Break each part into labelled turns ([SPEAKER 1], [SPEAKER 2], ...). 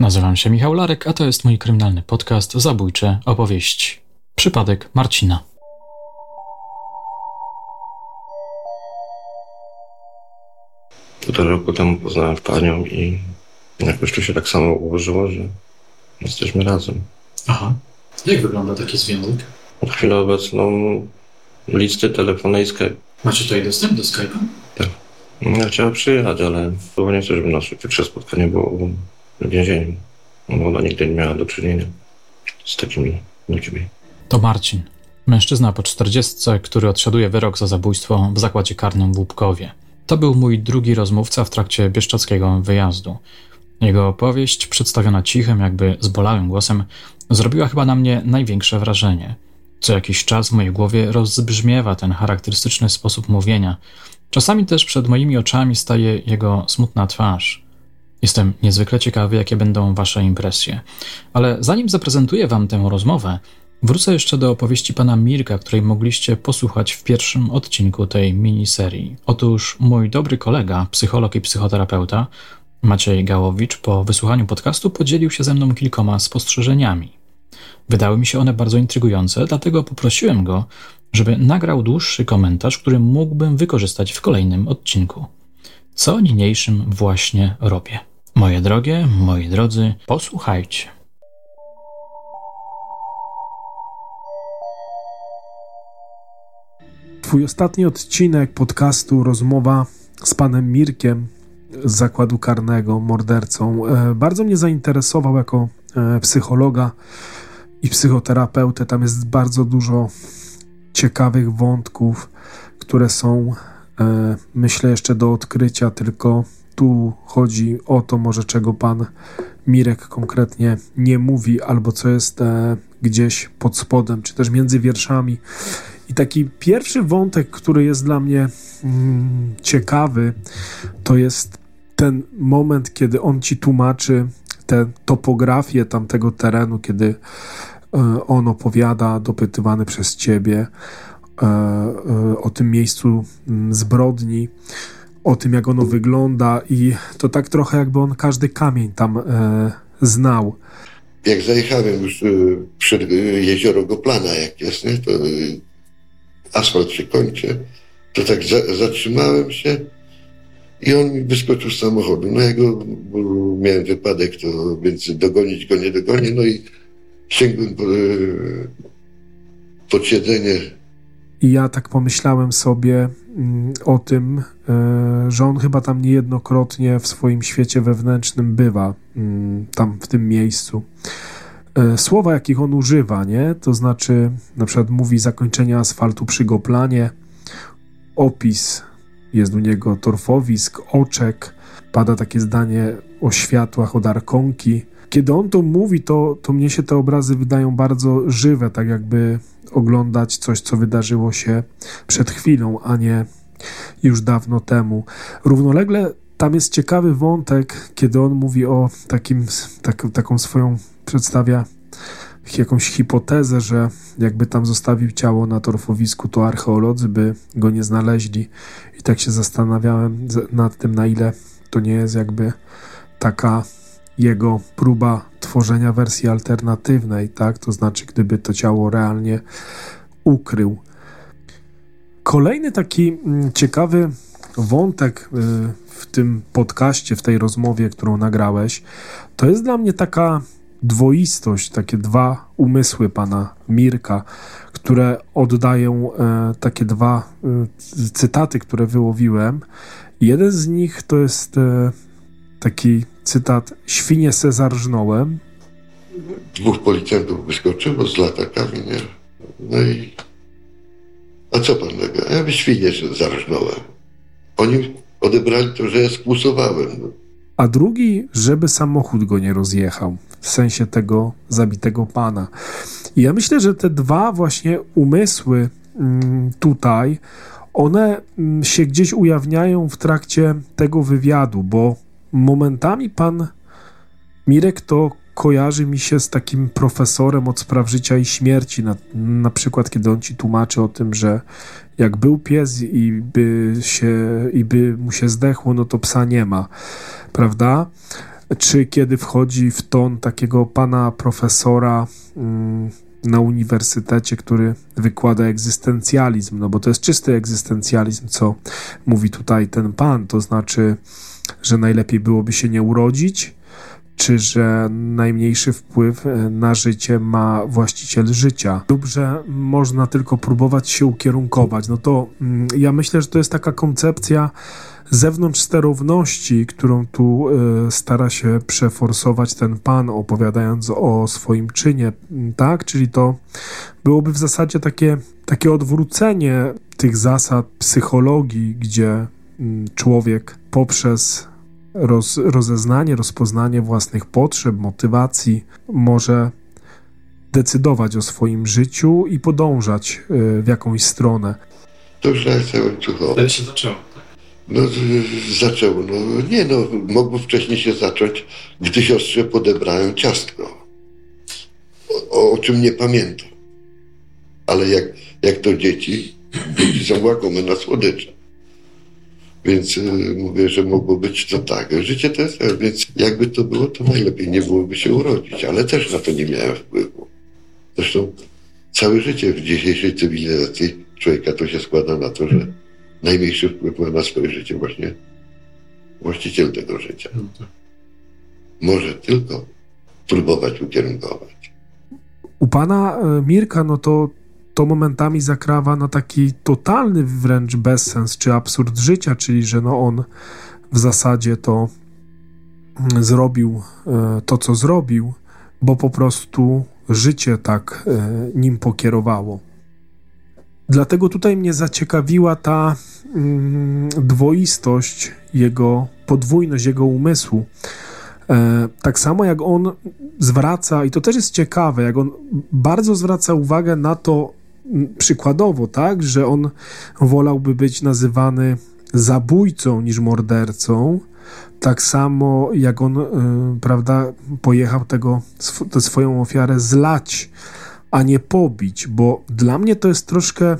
[SPEAKER 1] Nazywam się Michał Larek, a to jest mój kryminalny podcast Zabójcze opowieści. Przypadek Marcina.
[SPEAKER 2] Półtora roku temu poznałem panią i jakoś to się tak samo ułożyło, że jesteśmy razem.
[SPEAKER 1] Aha. Jak wygląda taki związek?
[SPEAKER 2] Na chwilę obecną listy telefony i Skype.
[SPEAKER 1] Macie tutaj dostęp do Skype'a?
[SPEAKER 2] Tak. Ja chciałem przyjechać, ale było nie chcę, żeby nasze pierwsze spotkanie było w więzieniu. Bo ona nigdy nie miała do czynienia z takimi ludźmi.
[SPEAKER 1] To Marcin, mężczyzna po czterdziestce, który odsiaduje wyrok za zabójstwo w zakładzie karnym w Łupkowie. To był mój drugi rozmówca w trakcie bieszczackiego wyjazdu. Jego opowieść, przedstawiona cichym, jakby zbolałym głosem, zrobiła chyba na mnie największe wrażenie. Co jakiś czas w mojej głowie rozbrzmiewa ten charakterystyczny sposób mówienia. Czasami też przed moimi oczami staje jego smutna twarz. Jestem niezwykle ciekawy, jakie będą Wasze impresje. Ale zanim zaprezentuję Wam tę rozmowę, wrócę jeszcze do opowieści pana Mirka, której mogliście posłuchać w pierwszym odcinku tej miniserii. Otóż mój dobry kolega, psycholog i psychoterapeuta, Maciej Gałowicz, po wysłuchaniu podcastu podzielił się ze mną kilkoma spostrzeżeniami. Wydały mi się one bardzo intrygujące, dlatego poprosiłem go, żeby nagrał dłuższy komentarz, który mógłbym wykorzystać w kolejnym odcinku. Co niniejszym właśnie robię. Moje drogie, moi drodzy, posłuchajcie.
[SPEAKER 3] Twój ostatni odcinek podcastu Rozmowa z panem Mirkiem z zakładu karnego, mordercą, e, bardzo mnie zainteresował jako e, psychologa i psychoterapeutę. Tam jest bardzo dużo ciekawych wątków, które są, e, myślę, jeszcze do odkrycia, tylko tu chodzi o to może, czego pan Mirek konkretnie nie mówi, albo co jest gdzieś pod spodem, czy też między wierszami. I taki pierwszy wątek, który jest dla mnie mm, ciekawy, to jest ten moment, kiedy on ci tłumaczy tę topografię tamtego terenu, kiedy e, on opowiada, dopytywany przez ciebie, e, e, o tym miejscu mm, zbrodni, o tym, jak ono wygląda, i to tak trochę jakby on każdy kamień tam znał.
[SPEAKER 4] Jak zajechałem już przed jezioro Goplana, jak jest, nie, to asfalt się kończy, to tak za, zatrzymałem się i on wyskoczył z samochodu. No ja go, miałem wypadek, to więc dogonić go nie dogonię, no i sięgłem po, pod siedzenie.
[SPEAKER 3] I ja tak pomyślałem sobie o tym, e, że on chyba tam niejednokrotnie w swoim świecie wewnętrznym bywa, mm, tam w tym miejscu. E, słowa, jakich on używa, nie? To znaczy, na przykład mówi zakończenie asfaltu przy Goplanie, opis, jest u niego torfowisk, oczek, pada takie zdanie o światłach, od arkonki. Kiedy on to mówi, to, to mnie się te obrazy wydają bardzo żywe, tak jakby oglądać coś, co wydarzyło się przed chwilą, a nie już dawno temu. Równolegle tam jest ciekawy wątek, kiedy on mówi o takim, tak, taką swoją przedstawia jakąś hipotezę, że jakby tam zostawił ciało na torfowisku, to archeolodzy by go nie znaleźli. I tak się zastanawiałem nad tym, na ile to nie jest jakby taka jego próba tworzenia wersji alternatywnej, tak? To znaczy, gdyby to ciało realnie ukrył. Kolejny taki mm, ciekawy wątek y, w tym podcaście, w tej rozmowie, którą nagrałeś, to jest dla mnie taka dwoistość, takie dwa umysły pana Mirka, które oddają e, takie dwa e, cytaty, które wyłowiłem. Jeden z nich to jest e, taki cytat Świnie se zarżnąłem.
[SPEAKER 4] Dwóch policjantów wyskoczyło z latakami, nie? No i a co pan tego? Ja by świnie zarżnąłem. Oni odebrali to, że ja skłusowałem. No
[SPEAKER 3] a drugi, żeby samochód go nie rozjechał, w sensie tego zabitego pana. I ja myślę, że te dwa właśnie umysły mm, tutaj, one mm, się gdzieś ujawniają w trakcie tego wywiadu, bo momentami pan Mirek to kojarzy mi się z takim profesorem od spraw życia i śmierci. Na, na przykład, kiedy on ci tłumaczy o tym, że jak był pies i by, się, i by mu się zdechło, no to psa nie ma, prawda? czy kiedy wchodzi w ton takiego pana profesora mm, na uniwersytecie, który wykłada egzystencjalizm, no bo to jest czysty egzystencjalizm, co mówi tutaj ten pan, to znaczy, że najlepiej byłoby się nie urodzić, czy że najmniejszy wpływ e, na życie ma właściciel życia, lub że można tylko próbować się ukierunkować. No to mm, ja myślę, że to jest taka koncepcja zewnątrz sterowności, którą tu y, stara się przeforsować ten pan, opowiadając o swoim czynie, tak? Czyli to byłoby w zasadzie takie, takie odwrócenie tych zasad psychologii, gdzie człowiek poprzez roz, rozeznanie, rozpoznanie własnych potrzeb, motywacji może decydować o swoim życiu i podążać y, w jakąś stronę.
[SPEAKER 4] To już reakcja
[SPEAKER 1] łańcuchowa. się zaczęło.
[SPEAKER 4] No, zaczęło. No, nie, no, mogło wcześniej się zacząć, gdy siostrze podebrałem ciastko. O, o czym nie pamiętam. Ale jak, jak to dzieci, dzieci są łakome na słodycze. Więc y, mówię, że mogło być to tak. Życie to jest, więc jakby to było, to najlepiej nie byłoby się urodzić, ale też na to nie miałem wpływu. Zresztą całe życie w dzisiejszej cywilizacji człowieka to się składa na to, że najmniejszy wpływ ma na swoje życie właśnie właściciel tego życia. No tak. Może tylko próbować ukierunkować.
[SPEAKER 3] U pana e, Mirka, no to to momentami zakrawa na taki totalny wręcz bezsens czy absurd życia, czyli że no on w zasadzie to mm, zrobił e, to, co zrobił, bo po prostu życie tak e, nim pokierowało. Dlatego tutaj mnie zaciekawiła ta mm, dwoistość jego, podwójność jego umysłu. E, tak samo jak on zwraca, i to też jest ciekawe, jak on bardzo zwraca uwagę na to przykładowo, tak, że on wolałby być nazywany zabójcą niż mordercą. Tak samo jak on, y, prawda, pojechał tego, tę swoją ofiarę zlać a nie pobić, bo dla mnie to jest troszkę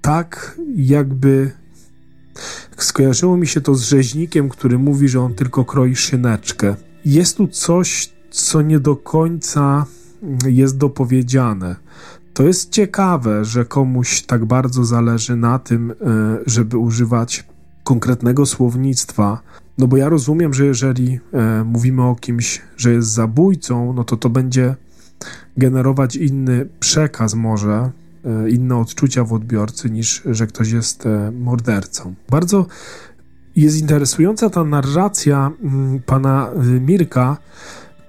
[SPEAKER 3] tak, jakby skojarzyło mi się to z rzeźnikiem, który mówi, że on tylko kroi szyneczkę. Jest tu coś, co nie do końca jest dopowiedziane. To jest ciekawe, że komuś tak bardzo zależy na tym, e, żeby używać konkretnego słownictwa. No bo ja rozumiem, że jeżeli e, mówimy o kimś, że jest zabójcą, no to to będzie generować inny przekaz może, e, inne odczucia w odbiorcy niż, że ktoś jest mordercą. Bardzo jest interesująca ta narracja mm, pana Mirka,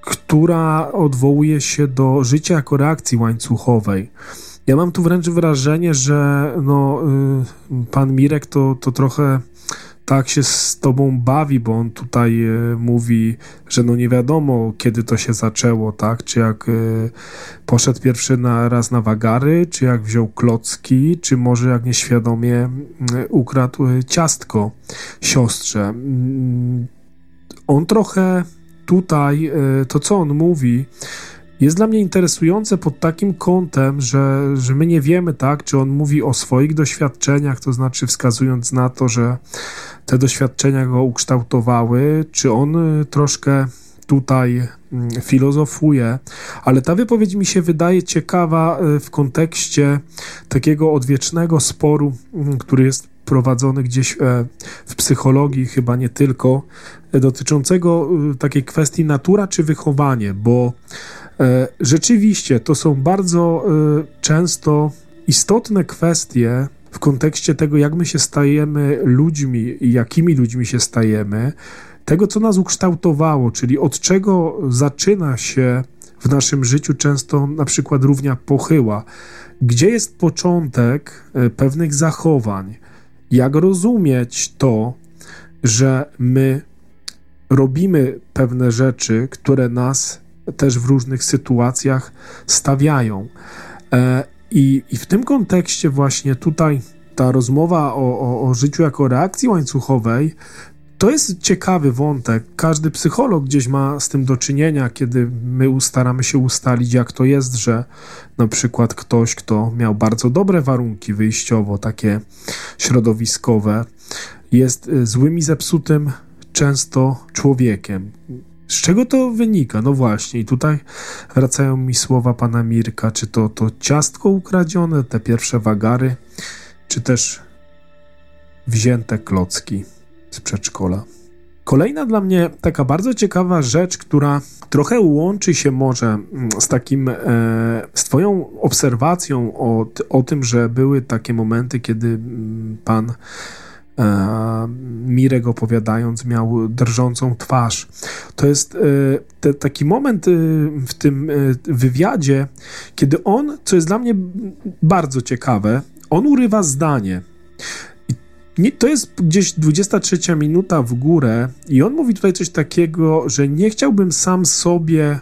[SPEAKER 3] która odwołuje się do życia jako reakcji łańcuchowej. Ja mam tu wręcz wrażenie, że no, pan Mirek to, to trochę tak się z tobą bawi, bo on tutaj e, mówi, że no nie wiadomo, kiedy to się zaczęło, tak? Czy jak e, poszedł pierwszy na, raz na wagary, czy jak wziął klocki, czy może jak nieświadomie ukradł ciastko siostrze. Mm, on trochę tutaj, e, to co on mówi, jest dla mnie interesujące pod takim kątem, że, że my nie wiemy, tak, czy on mówi o swoich doświadczeniach, to znaczy wskazując na to, że te doświadczenia go ukształtowały, czy on y, troszkę tutaj mm, filozofuje, ale ta wypowiedź mi się wydaje ciekawa y, w kontekście takiego odwiecznego sporu, mm, który jest prowadzony gdzieś e, w psychologii, chyba nie tylko, e, dotyczącego y, takiej kwestii natura czy wychowanie, bo e, rzeczywiście to są bardzo często istotne kwestie, w kontekście tego, jak my się stajemy ludźmi i jakimi ludźmi się stajemy, tego, co nas ukształtowało, czyli od czego zaczyna się w naszym życiu często na przykład równia pochyła, gdzie jest początek e, pewnych zachowań, jak rozumieć to, że my robimy pewne rzeczy, które nas też w różnych sytuacjach stawiają. E, i, I w tym kontekście właśnie tutaj ta rozmowa o, o, o życiu jako reakcji łańcuchowej to jest ciekawy wątek. Każdy psycholog gdzieś ma z tym do czynienia, kiedy my staramy się ustalić, jak to jest, że na przykład ktoś, kto miał bardzo dobre warunki wyjściowo, takie środowiskowe, jest y, złym i zepsutym często człowiekiem. Z czego to wynika? No właśnie, i tutaj wracają mi słowa pana Mirka, czy to, to ciastko ukradzione, te pierwsze wagary, czy też wzięte klocki z przedszkola. Kolejna dla mnie taka bardzo ciekawa rzecz, która trochę łączy się może mm, z takim, e, z Twoją obserwacją o, o tym, że były takie momenty, kiedy mm, Pan e, Mirek opowiadając miał drżącą twarz. To jest e, te, taki moment w tym wywiadzie, kiedy on, co jest dla mnie bardzo ciekawe, on urywa zdanie. Nie, to jest gdzieś 23 minuta w górę i on mówi tutaj coś takiego, że nie chciałbym sam sobie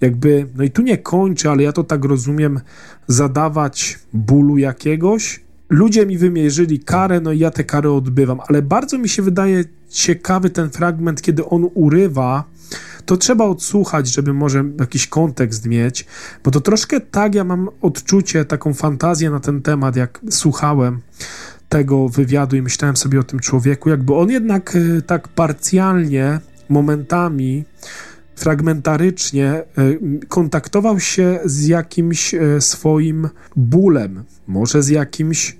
[SPEAKER 3] jakby, no i tu nie kończę, ale ja to tak rozumiem, zadawać bólu jakiegoś. Ludzie mi wymierzyli karę, no i ja tę karę odbywam, ale bardzo mi się wydaje ciekawy ten fragment, kiedy on urywa, to trzeba odsłuchać, żeby może jakiś kontekst mieć, bo to troszkę tak ja mam odczucie, taką fantazję na ten temat, jak słuchałem, tego wywiadu i myślałem sobie o tym człowieku, jakby on jednak e, tak parcjalnie, momentami, fragmentarycznie e, kontaktował się z jakimś e, swoim bólem, może z jakimś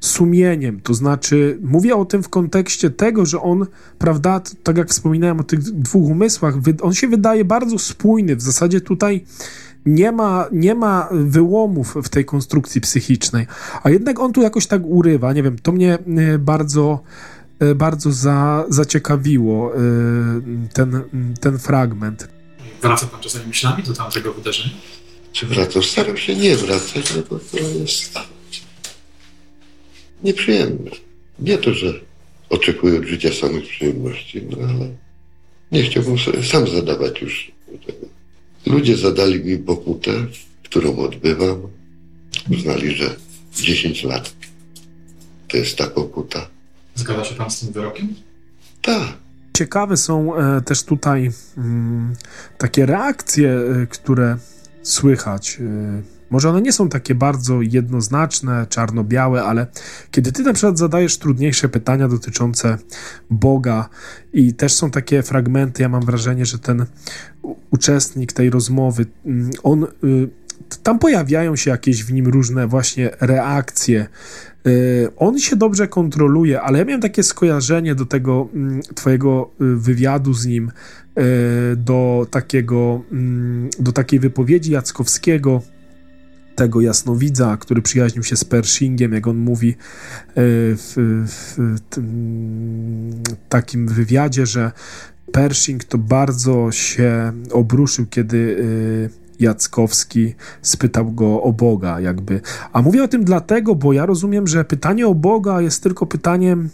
[SPEAKER 3] sumieniem. To znaczy, mówię o tym w kontekście tego, że on, prawda, tak jak wspominałem o tych dwóch umysłach, on się wydaje bardzo spójny. W zasadzie tutaj nie ma, nie ma wyłomów w tej konstrukcji psychicznej, a jednak on tu jakoś tak urywa, nie wiem, to mnie e, bardzo e, bardzo za, zaciekawiło e, ten, ten fragment.
[SPEAKER 1] Wraca pan czasami myślami do tamtego wydarzenia?
[SPEAKER 4] Czy wracam? Staram się nie wracać, no bo to jest nieprzyjemne. Nie to, że oczekuję od życia samych przyjemności, no ale nie chciałbym sobie sam zadawać już tego Ludzie zadali mi pokutę, którą odbywam. Uznali, że 10 lat to jest ta pokuta.
[SPEAKER 1] Zgadza się pan z tym wyrokiem?
[SPEAKER 4] Tak.
[SPEAKER 3] Ciekawe są e, też tutaj mm, takie reakcje, e, które słychać. Może one nie są takie bardzo jednoznaczne, czarno-białe, ale kiedy ty na przykład zadajesz trudniejsze pytania dotyczące Boga i też są takie fragmenty, ja mam wrażenie, że ten uczestnik tej rozmowy, mm, on y, tam pojawiają się jakieś w nim różne właśnie reakcje. Y, on się dobrze kontroluje, ale ja miałem takie skojarzenie do tego mm, twojego y, wywiadu z nim, do takiego, mm, do takiej wypowiedzi Jackowskiego, tego jasnowidza, który przyjaźnił się z Pershingiem, jak on mówi e, w, w takim wywiadzie, że Pershing to bardzo się obruszył, kiedy e, Jackowski spytał go o Boga, jakby. A mówię o tym dlatego, bo ja rozumiem, że pytanie o Boga jest tylko pytaniem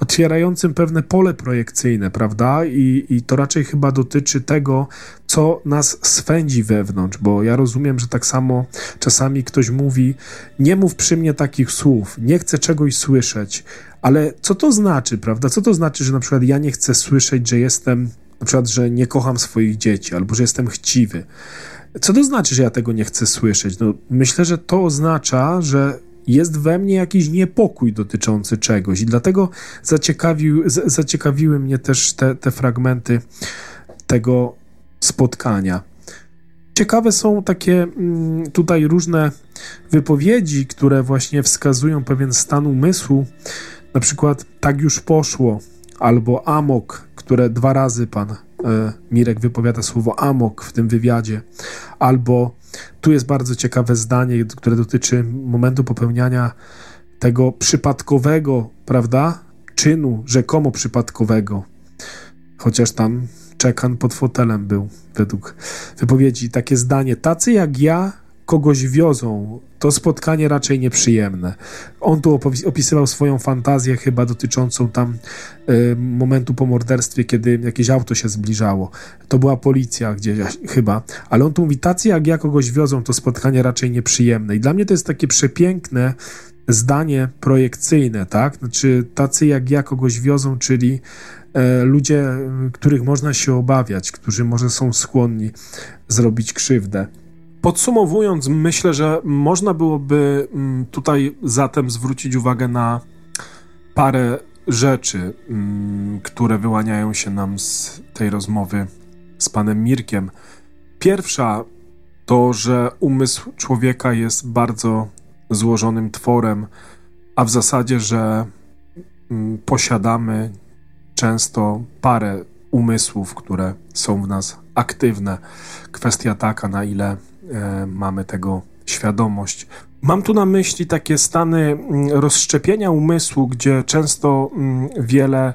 [SPEAKER 3] otwierającym pewne pole projekcyjne, prawda? I, i to raczej chyba dotyczy tego, co nas swędzi wewnątrz, bo ja rozumiem, że tak samo czasami ktoś mówi: Nie mów przy mnie takich słów, nie chcę czegoś słyszeć. Ale co to znaczy, prawda? Co to znaczy, że na przykład ja nie chcę słyszeć, że jestem, na przykład, że nie kocham swoich dzieci, albo że jestem chciwy. Co to znaczy, że ja tego nie chcę słyszeć? No, myślę, że to oznacza, że jest we mnie jakiś niepokój dotyczący czegoś i dlatego zaciekawił, zaciekawiły mnie też te, te fragmenty tego spotkania. Ciekawe są takie mm, tutaj różne wypowiedzi, które właśnie wskazują pewien stan umysłu. Na przykład tak już poszło, albo amok, które dwa razy pan E, Mirek wypowiada słowo amok w tym wywiadzie, albo tu jest bardzo ciekawe zdanie, które dotyczy momentu popełniania tego przypadkowego, prawda, czynu, rzekomo przypadkowego, chociaż tam Czekan pod fotelem był, według wypowiedzi, takie zdanie, tacy jak ja kogoś wiozą, to spotkanie raczej nieprzyjemne. On tu opisywał swoją fantazję chyba dotyczącą tam y, momentu po morderstwie, kiedy jakieś auto się zbliżało. To była policja gdzieś chyba, ale on tu mówi, tacy jak ja kogoś wiozą, to spotkanie raczej nieprzyjemne. I dla mnie to jest takie przepiękne zdanie projekcyjne, tak? Znaczy tacy jak ja kogoś wiozą, czyli e, ludzie, których można się obawiać, którzy może są skłonni zrobić krzywdę. Podsumowując, myślę, że można byłoby mm, tutaj zatem zwrócić uwagę na parę rzeczy, mm, które wyłaniają się nam z tej rozmowy z panem Mirkiem. Pierwsza to, że umysł człowieka jest bardzo złożonym tworem, a w zasadzie, że mm, posiadamy często parę umysłów, które są w nas aktywne. Kwestia taka, na ile e, mamy tego świadomość. Mam tu na myśli takie stany mm, rozszczepienia umysłu, gdzie często mm, wiele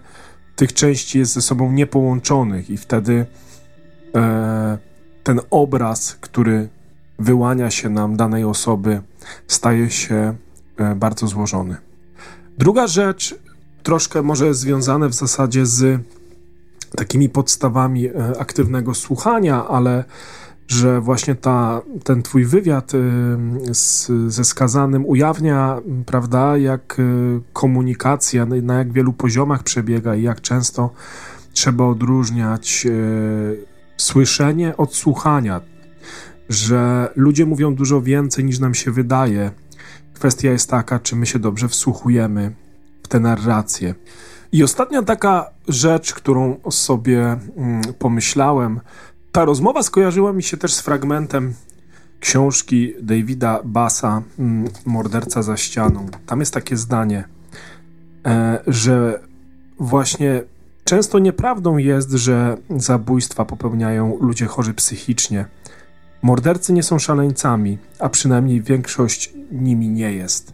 [SPEAKER 3] tych części jest ze sobą niepołączonych, i wtedy e, ten obraz, który wyłania się nam danej osoby, staje się e, bardzo złożony. Druga rzecz, troszkę może związane w zasadzie z takimi podstawami e, aktywnego słuchania, ale że właśnie ta, ten twój wywiad y, z, ze skazanym ujawnia, prawda, jak y, komunikacja, na jak wielu poziomach przebiega i jak często trzeba odróżniać y, słyszenie od słuchania, że ludzie mówią dużo więcej niż nam się wydaje. Kwestia jest taka, czy my się dobrze wsłuchujemy w te narracje. I ostatnia taka rzecz, którą sobie mm, pomyślałem, ta rozmowa skojarzyła mi się też z fragmentem książki Davida Bassa mm, Morderca za ścianą. Tam jest takie zdanie, e, że właśnie często nieprawdą jest, że zabójstwa popełniają ludzie chorzy psychicznie. Mordercy nie są szaleńcami, a przynajmniej większość nimi nie jest.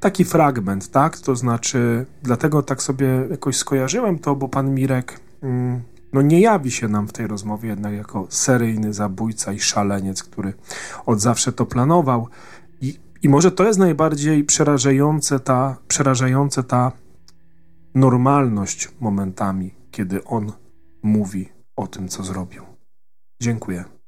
[SPEAKER 3] Taki fragment, tak? To znaczy, dlatego tak sobie jakoś skojarzyłem to, bo pan Mirek mm, no nie jawi się nam w tej rozmowie jednak jako seryjny zabójca i szaleniec, który od zawsze to planował. I, i może to jest najbardziej przerażające ta, przerażające ta normalność momentami, kiedy on mówi o tym, co zrobił. Dziękuję.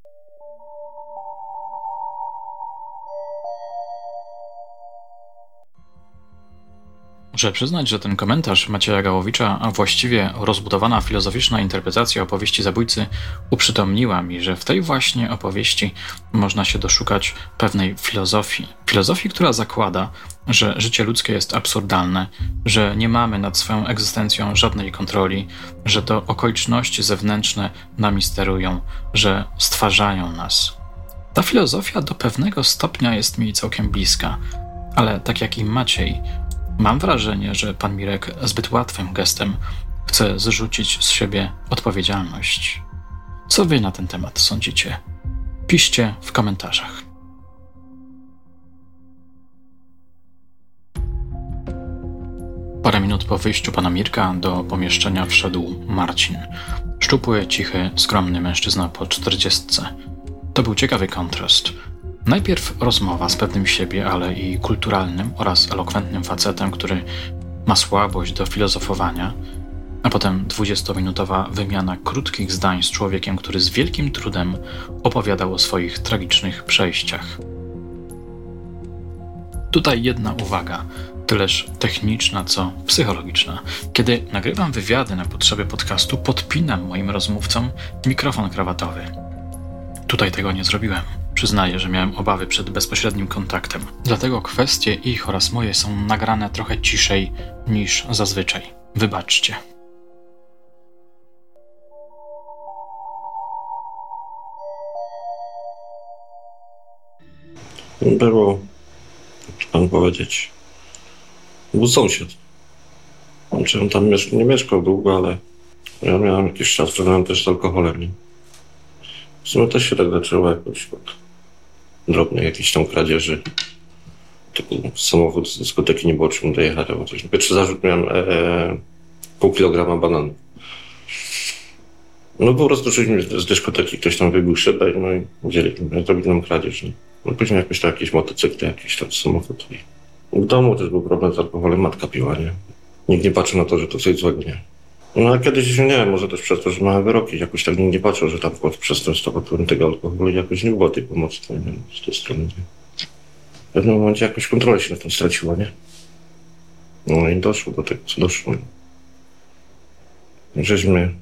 [SPEAKER 1] Muszę przyznać, że ten komentarz Macieja Gałowicza, a właściwie rozbudowana filozoficzna interpretacja opowieści zabójcy, uprzytomniła mi, że w tej właśnie opowieści można się doszukać pewnej filozofii. Filozofii, która zakłada, że życie ludzkie jest absurdalne, że nie mamy nad swoją egzystencją żadnej kontroli, że to okoliczności zewnętrzne nami sterują, że stwarzają nas. Ta filozofia do pewnego stopnia jest mi całkiem bliska, ale tak jak i Maciej, Mam wrażenie, że pan Mirek zbyt łatwym gestem chce zrzucić z siebie odpowiedzialność. Co wy na ten temat sądzicie? Piszcie w komentarzach. Parę minut po wyjściu pana Mirka do pomieszczenia wszedł Marcin. Szczupły, cichy, skromny mężczyzna po czterdziestce. To był ciekawy kontrast. Najpierw rozmowa z pewnym siebie, ale i kulturalnym oraz elokwentnym facetem, który ma słabość do filozofowania, a potem dwudziestominutowa wymiana krótkich zdań z człowiekiem, który z wielkim trudem opowiadał o swoich tragicznych przejściach. Tutaj jedna uwaga, tyleż techniczna, co psychologiczna. Kiedy nagrywam wywiady na potrzeby podcastu, podpinam moim rozmówcom mikrofon krawatowy. Tutaj tego nie zrobiłem. Przyznaję, że miałem obawy przed bezpośrednim kontaktem. Dlatego kwestie ich oraz moje są nagrane trochę ciszej niż zazwyczaj. Wybaczcie.
[SPEAKER 2] Było, pan powiedzieć, był sąsiad. Znaczy on tam nie mieszkał długo, ale ja miałem jakiś czas, miałem też z alkoholem. W sumie też się tak zaczęło jakoś od drobnych jakichś tam kradzieży. Typu samochód z dyskoteki nie było czym dojechać albo coś. Pierwszy zarzut miałem e, e, pół kilograma bananów. No po prostu szliśmy z dyskoteki, ktoś tam wybił szybę no i wzięli, zrobili nam kradzież. Nie? No później jakoś tam jakieś motocykle, jakiś tam samochód. I w domu też był problem z alkoholem, matka piła, nie? Nikt nie patrzy na to, że to coś złego, nie? No kiedyś, nie wiem, może też przez to, że małe wyroki, jakoś tak nie patrzył, że tam pod przestępstwo pod tego alkoholu jakoś nie było tej pomocy, nie wiem, z tej strony. W pewnym momencie jakoś kontrolę się na tym straciła, nie? No i doszło do tego, co doszło. Żeśmy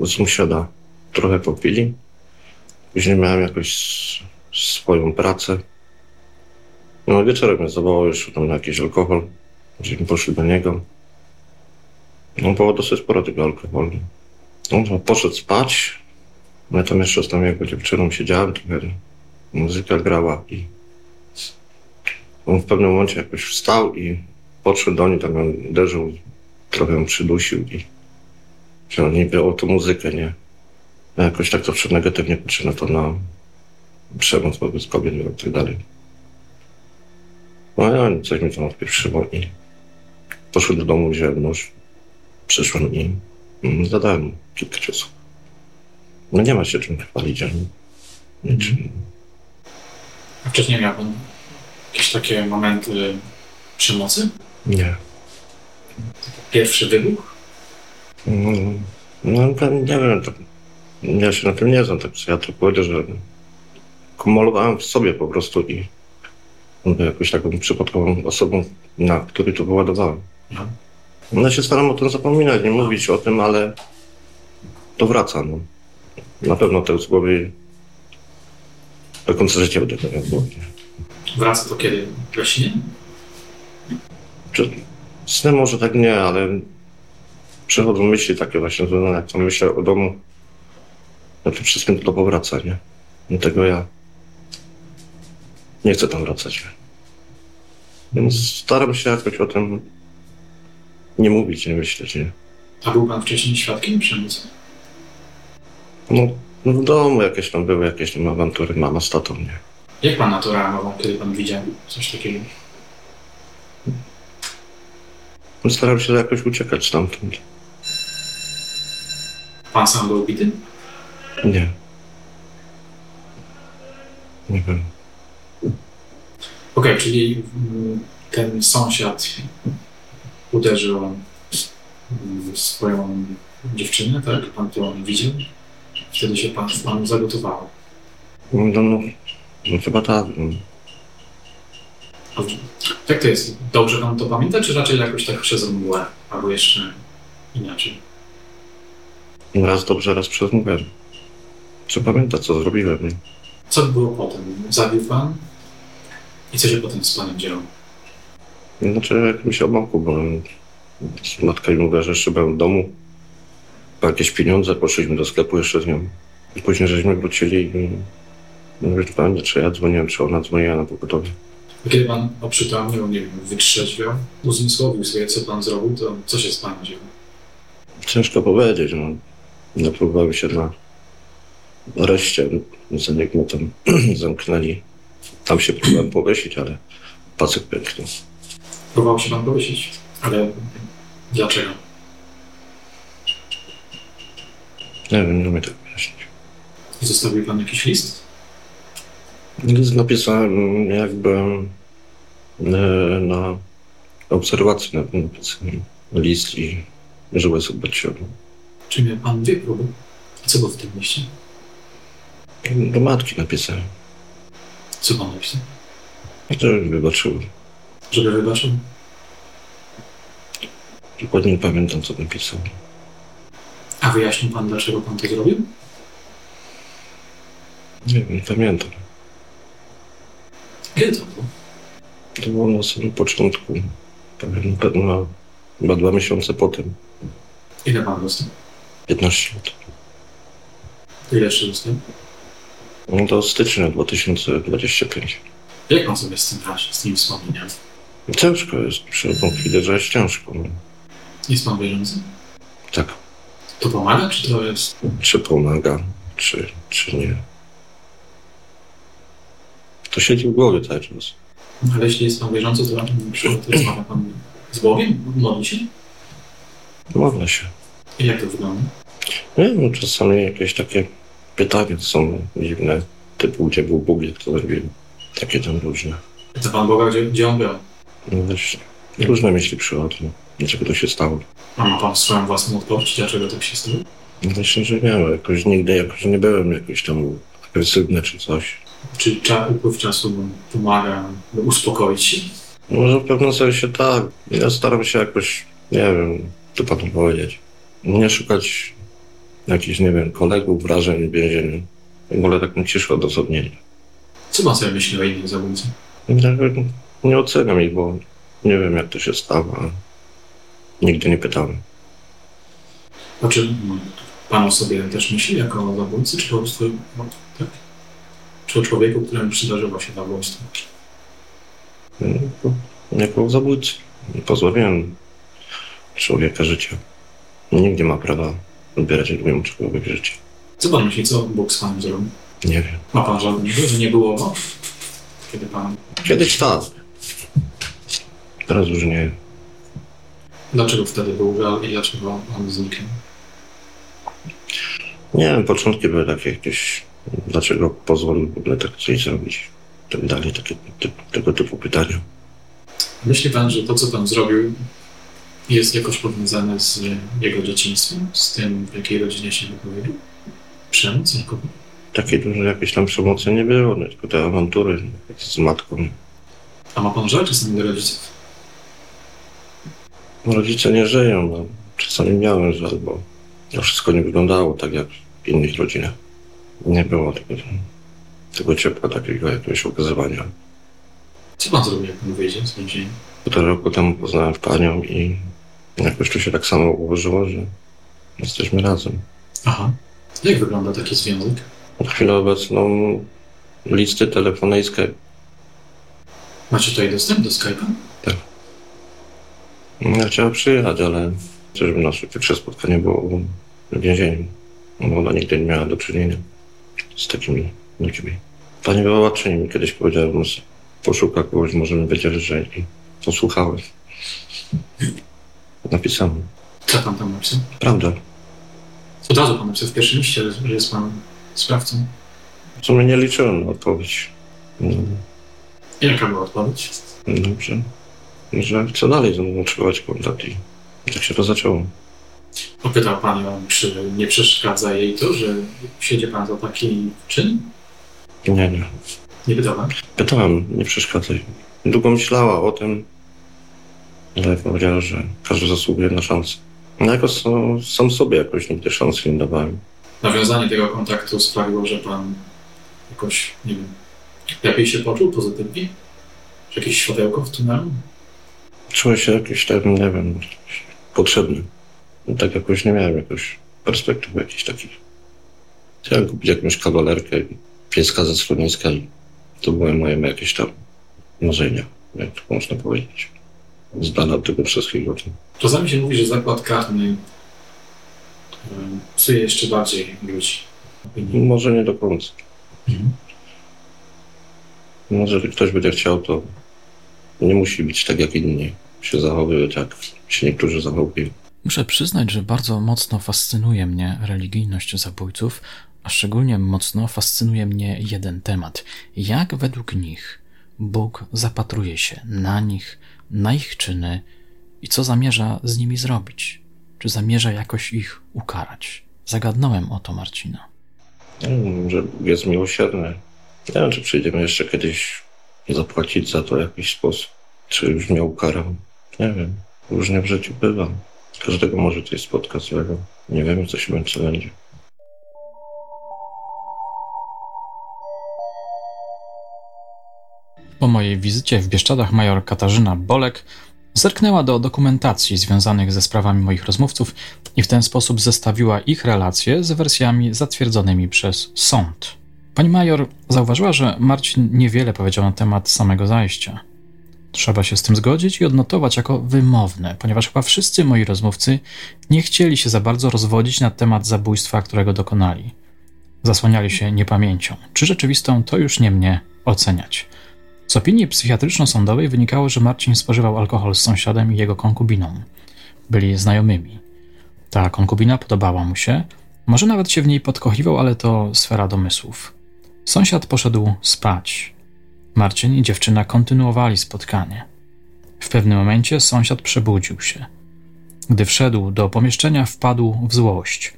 [SPEAKER 2] z sąsiada trochę popili. Później miałem jakoś swoją pracę. No wieczorem mnie zawołał już tam na jakiś alkohol. Żeśmy poszli do niego. No było dosyć sporo tego alkoholu. On tam poszedł spać. No ja tam jeszcze z tą jego dziewczyną siedziałem, trochę muzyka grała i on w pewnym momencie jakoś wstał i podszedł do niej, tam ją uderzył, trochę ją przydusił i że niby o tą muzykę, nie? Ja jakoś tak zawsze negatywnie patrzę na to, na przemoc wobec kobiet i tak dalej. No ja coś mi tam odpieprzyło i poszedłem do domu, wziąłem nóż, przyszłem i mm, zadałem kilka ciosów. No nie ma się czym chwalić, ani niczym.
[SPEAKER 5] A wcześniej miał pan jakieś takie momenty przemocy?
[SPEAKER 2] Nie.
[SPEAKER 5] Pierwszy wybuch?
[SPEAKER 2] Mm, No to nie wiem, to ja się na tym nie znam, tak ja to powiedział, że kumulowałem w sobie po prostu i był jakąś taką przypadkową osobą, na której to wyładowałem.
[SPEAKER 5] No.
[SPEAKER 2] No się staram o tym zapominać, nie mówić o tym, ale to wraca, no. Na pewno to z głowy do końca życia będę miał w głowie.
[SPEAKER 5] Wraca to kiedy? We śnie?
[SPEAKER 2] Czy snem może tak nie, ale przychodzą myśli takie właśnie, że no, jak tam myślę o domu, no to wszystkim to powraca, nie? Dlatego ja nie chcę tam wracać. Więc staram się jakoś o tym nie mówić, nie myśleć, nie?
[SPEAKER 5] A był pan wcześniej świadkiem przemocy?
[SPEAKER 2] No, no w domu jakieś tam były, jakieś tam awantury, mama z tatą, nie?
[SPEAKER 5] Jak pan na to reagował, kiedy pan widział coś takiego?
[SPEAKER 2] No, staram się jakoś uciekać stamtąd.
[SPEAKER 5] Pan sam był bity?
[SPEAKER 2] Nie. Nie wiem.
[SPEAKER 5] Okej, czyli mm, ten sąsiad uderzył mm, swoją dziewczynę, tak? Pan to widział? Wtedy się pan, panu zagotowało.
[SPEAKER 2] No, no, no, no chyba tak. No.
[SPEAKER 5] Jak to jest? Dobrze pan to pamięta, czy raczej jakoś tak przez mgłę? Albo jeszcze inaczej?
[SPEAKER 2] Raz dobrze, raz przez mgłę. Czy pamięta, co zrobiłem? nie?
[SPEAKER 5] Co było potem? Zabił pan? I co się potem z panem działo?
[SPEAKER 2] Znaczy w jakimś oboku, bo matka mi mówiła, że jeszcze byłem w domu. Po jakieś pieniądze, poszliśmy do sklepu jeszcze z nią. I później żeśmy wrócili i mówię, panie, czy ja dzwoniłem, czy ona dzwoniła na pogotowie.
[SPEAKER 5] A Kiedy pan oprzytomniał, nie wiem, wytrzeźwiał, uzmysłowił sobie, co pan zrobił, to co się z panem dzieje?
[SPEAKER 2] Ciężko powiedzieć, no. Napróbowałem się na areszcie, za niego tam zamknęli. Tam się próbowałem powiesić, ale pasek pęknął.
[SPEAKER 5] Próbował się pan powiesić, ale dlaczego?
[SPEAKER 2] Nie wiem, nie umiem tego wyjaśnić.
[SPEAKER 5] Zostawił pan jakiś list?
[SPEAKER 2] List napisałem jakby e, na obserwacji na napisałem list i sobie się.
[SPEAKER 5] Czy miał pan dwie próby? Co było w tym liście?
[SPEAKER 2] Do matki napisałem,
[SPEAKER 5] Co pan napisał?
[SPEAKER 2] żeby wybaczył.
[SPEAKER 5] Żeby wybaczył?
[SPEAKER 2] Dokładnie nie pamiętam, co napisał.
[SPEAKER 5] A wyjaśnił pan, dlaczego pan to zrobił?
[SPEAKER 2] Nie wiem, nie pamiętam.
[SPEAKER 5] Kiedy to było?
[SPEAKER 2] To było na samym początku. Pewnie pewno chyba dwa miesiące potem.
[SPEAKER 5] Ile pan dostał?
[SPEAKER 2] 15 lat.
[SPEAKER 5] Ile jeszcze dostał?
[SPEAKER 2] No do stycznia 2025.
[SPEAKER 5] Jak pan sobie z tym radzi, z tymi wspomnieniami?
[SPEAKER 2] Ciężko jest, przychodzą chwile, że jest ciężko. No.
[SPEAKER 5] Jest pan wierzący?
[SPEAKER 2] Tak,
[SPEAKER 5] To pomaga, czy to jest...
[SPEAKER 2] czy pomaga, czy, czy nie. To siedzi w głowie cały czas.
[SPEAKER 5] Ale jeśli jest pan wierzący, to, rozmawia pan z Bogiem? Modli się?
[SPEAKER 2] Modlę się.
[SPEAKER 5] I jak to wygląda?
[SPEAKER 2] Nie wiem, czasami jakieś takie pytania są dziwne, typu gdzie był Bóg, jak to zrobił. Takie tam różne.
[SPEAKER 5] To pan Boga, gdzie, gdzie on był?
[SPEAKER 2] No właśnie, różne myśli przychodzą. Dlaczego to się stało?
[SPEAKER 5] A ma pan swoją własną odpowiedź, dlaczego tak się stało?
[SPEAKER 2] No Myślę, że nie, bo jakoś nigdy jakoś nie byłem jakoś tam agresywny czy coś.
[SPEAKER 5] Czy upływ czasu pomaga uspokoić się?
[SPEAKER 2] Może w pewnym sensie tak. Ja staram się jakoś, nie wiem, co panu powiedzieć. Nie szukać jakichś, nie wiem, kolegów, wrażeń w więzieniu. W ogóle taką ciszę odosobnienia.
[SPEAKER 5] Co pan sobie myśli o innych zabójcach?
[SPEAKER 2] Nie, nie oceniam ich, bo Nie wiem, jak to się stało, ale nigdy nie pytałem.
[SPEAKER 5] A czy pan o sobie też myśli jako o zabójcy, czy po prostu no, tak? czy o człowieku, któremu przydarzyło się zabójstwo?
[SPEAKER 2] No, jako zabójcy. Pozbawiłem człowieka życia. Nikt nie ma prawa odbierać drugiemu człowiekowi życie.
[SPEAKER 5] Co pan myśli, co Bóg z panem zrobił?
[SPEAKER 2] Nie wiem.
[SPEAKER 5] Ma pan żadnego, że nie było go? Kiedy pan...
[SPEAKER 2] Kiedyś tak. Teraz już nie.
[SPEAKER 5] Dlaczego wtedy był żal i dlaczego on zniknął?
[SPEAKER 2] Nie wiem, początki były takie jakieś. Dlaczego pozwolił w ogóle tak coś zrobić? Tak dalej, takie, ty, tego typu pytania.
[SPEAKER 5] Myśli pan, że to, co pan zrobił, jest jakoś powiązane z jego dzieciństwem, z tym, w jakiej rodzinie się wypowiedział? Przemoc alkohol?
[SPEAKER 2] Takiej dużej jakiejś tam przemocy nie było, tylko te awantury z matką.
[SPEAKER 5] A ma pan żal czasami do rodziców?
[SPEAKER 2] Rodzice nie żyją, no. Czasami miałem żal, bo to wszystko nie wyglądało tak jak w innych rodzinach. Nie było tego, tego ciepła, takiego jakiegoś okazywania.
[SPEAKER 5] Co pan zrobił, jak pan wyjdzie z więzienia?
[SPEAKER 2] Półtora roku temu poznałem panią i jakoś to się tak samo ułożyło, że jesteśmy razem.
[SPEAKER 5] Aha. Jak wygląda taki związek?
[SPEAKER 2] Na chwilę obecną listy telefony i Skype.
[SPEAKER 5] Macie tutaj dostęp do Skype'a?
[SPEAKER 2] Ja chciałem przyjechać, ale żeby nasze pierwsze spotkanie było w więzieniu. Ona nigdy nie miała do czynienia z takimi ludźmi. Pani wywoławczyni mi kiedyś powiedziała, że poszuka kogoś, może mi będzie lżej. I posłuchałeś. Napisałem.
[SPEAKER 5] Co pan tam napisał?
[SPEAKER 2] Prawda.
[SPEAKER 5] Od razu pan napisał w pierwszym liście, że jest pan sprawcą.
[SPEAKER 2] W sumie nie liczyłem na odpowiedź. No,
[SPEAKER 5] Jaka była odpowiedź?
[SPEAKER 2] dobrze. Że chcę dalej ze mną utrzymywać kontakt i tak się to zaczęło.
[SPEAKER 5] Popytał pan ją, czy nie przeszkadza jej to, że siedzi pan za taki czyn?
[SPEAKER 2] Nie, nie.
[SPEAKER 5] Nie pytał pan?
[SPEAKER 2] Pytałem, nie przeszkadzaj. Długo myślała o tym, ale powiedziała, że każdy zasługuje na szansę. No jako sam, sam sobie jakoś nigdy szansy nie dawałem.
[SPEAKER 5] Nawiązanie tego kontaktu sprawiło, że pan jakoś, nie wiem, lepiej się poczuł pozytywnie? Czy jakieś światełko w tunelu?
[SPEAKER 2] Czułem się jakiś tam, nie wiem, potrzebny. No tak jakoś nie miałem jakoś perspektyw jakichś takich. Chciałem kupić jakąś kawalerkę, pieska ze schroniska i to były moje jakieś tam marzenia, jak to można powiedzieć. Z dala od tego wszystkiego.
[SPEAKER 5] Czasami się mówi, że zakład karny psuje jeszcze bardziej ludzi.
[SPEAKER 2] Może nie do końca. Może jeżeli ktoś będzie chciał, to nie musi być tak jak inni. Się zachowywać, jak się niektórzy zachowują.
[SPEAKER 1] Muszę przyznać, że bardzo mocno fascynuje mnie religijność zabójców, a szczególnie mocno fascynuje mnie jeden temat. Jak według nich Bóg zapatruje się na nich, na ich czyny i co zamierza z nimi zrobić? Czy zamierza jakoś ich ukarać? Zagadnąłem o to Marcina.
[SPEAKER 2] Nie wiem, że Bóg jest miłosierny. Nie wiem, czy przyjdziemy jeszcze kiedyś zapłacić za to w jakiś sposób. Czy już mnie ukarał. Nie wiem. Różnie w życiu bywa. Każdego może coś spotkać złego. Nie wiemy, co się będzie. będzie.
[SPEAKER 1] Po mojej wizycie w Bieszczadach major Katarzyna Bolek zerknęła do dokumentacji związanych ze sprawami moich rozmówców i w ten sposób zestawiła ich relacje z wersjami zatwierdzonymi przez sąd. Pani major zauważyła, że Marcin niewiele powiedział na temat samego zajścia. Trzeba się z tym zgodzić i odnotować jako wymowne, ponieważ chyba wszyscy moi rozmówcy nie chcieli się za bardzo rozwodzić na temat zabójstwa, którego dokonali. Zasłaniali się niepamięcią. Czy rzeczywistą, to już nie mnie oceniać. Z opinii psychiatryczno-sądowej wynikało, że Marcin spożywał alkohol z sąsiadem i jego konkubiną. Byli znajomymi. Ta konkubina podobała mu się, może nawet się w niej podkochiwał, ale to sfera domysłów. Sąsiad poszedł spać. Marcin i dziewczyna kontynuowali spotkanie. W pewnym momencie sąsiad przebudził się. Gdy wszedł do pomieszczenia, wpadł w złość.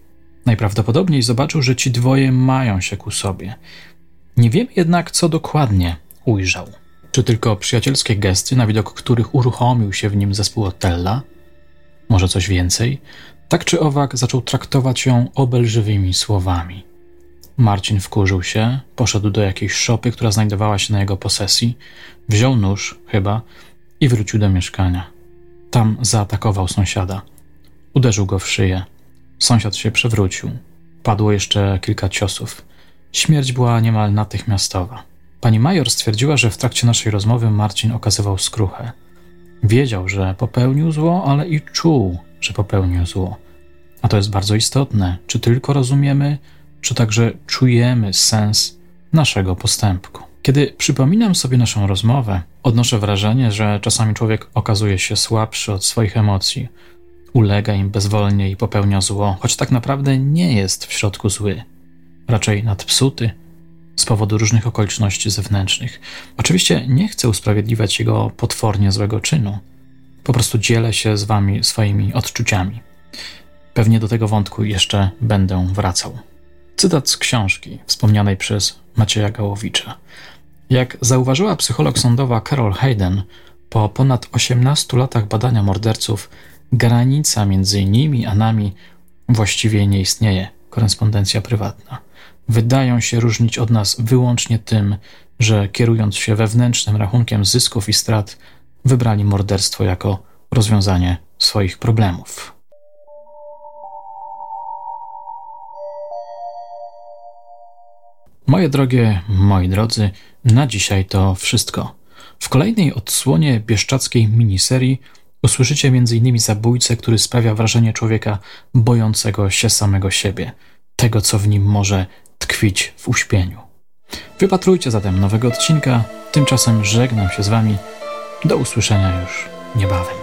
[SPEAKER 1] Najprawdopodobniej zobaczył, że ci dwoje mają się ku sobie. Nie wiem jednak, co dokładnie ujrzał. Czy tylko przyjacielskie gesty, na widok których uruchomił się w nim zespół Otella? Może coś więcej? Tak czy owak zaczął traktować ją obelżywymi słowami. Marcin wkurzył się, poszedł do jakiejś szopy, która znajdowała się na jego posesji, wziął nóż, chyba, i wrócił do mieszkania. Tam zaatakował sąsiada. Uderzył go w szyję. Sąsiad się przewrócił. Padło jeszcze kilka ciosów. Śmierć była niemal natychmiastowa. Pani major stwierdziła, że w trakcie naszej rozmowy Marcin okazywał skruchę. Wiedział, że popełnił zło, ale i czuł, że popełnił zło. A to jest bardzo istotne, czy tylko rozumiemy, czy także czujemy sens naszego postępku. Kiedy przypominam sobie naszą rozmowę, odnoszę wrażenie, że czasami człowiek okazuje się słabszy od swoich emocji, ulega im bezwolnie i popełnia zło, choć tak naprawdę nie jest w środku zły, raczej nadpsuty z powodu różnych okoliczności zewnętrznych. Oczywiście nie chcę usprawiedliwiać jego potwornie złego czynu. Po prostu dzielę się z wami swoimi odczuciami. Pewnie do tego wątku jeszcze będę wracał. Cytat z książki wspomnianej przez Macieja Gałowicza. Jak zauważyła psycholog sądowa Carol Hayden, po ponad 18 latach badania morderców, granica między nimi a nami właściwie nie istnieje. Korespondencja prywatna. Wydają się różnić od nas wyłącznie tym, że kierując się wewnętrznym rachunkiem zysków i strat, wybrali morderstwo jako rozwiązanie swoich problemów. Moje drogie, moi drodzy, na dzisiaj to wszystko. W kolejnej odsłonie bieszczackiej miniserii usłyszycie m.in. zabójcę, który sprawia wrażenie człowieka bojącego się samego siebie, tego co w nim może tkwić w uśpieniu. Wypatrujcie zatem nowego odcinka, tymczasem żegnam się z Wami. Do usłyszenia już niebawem.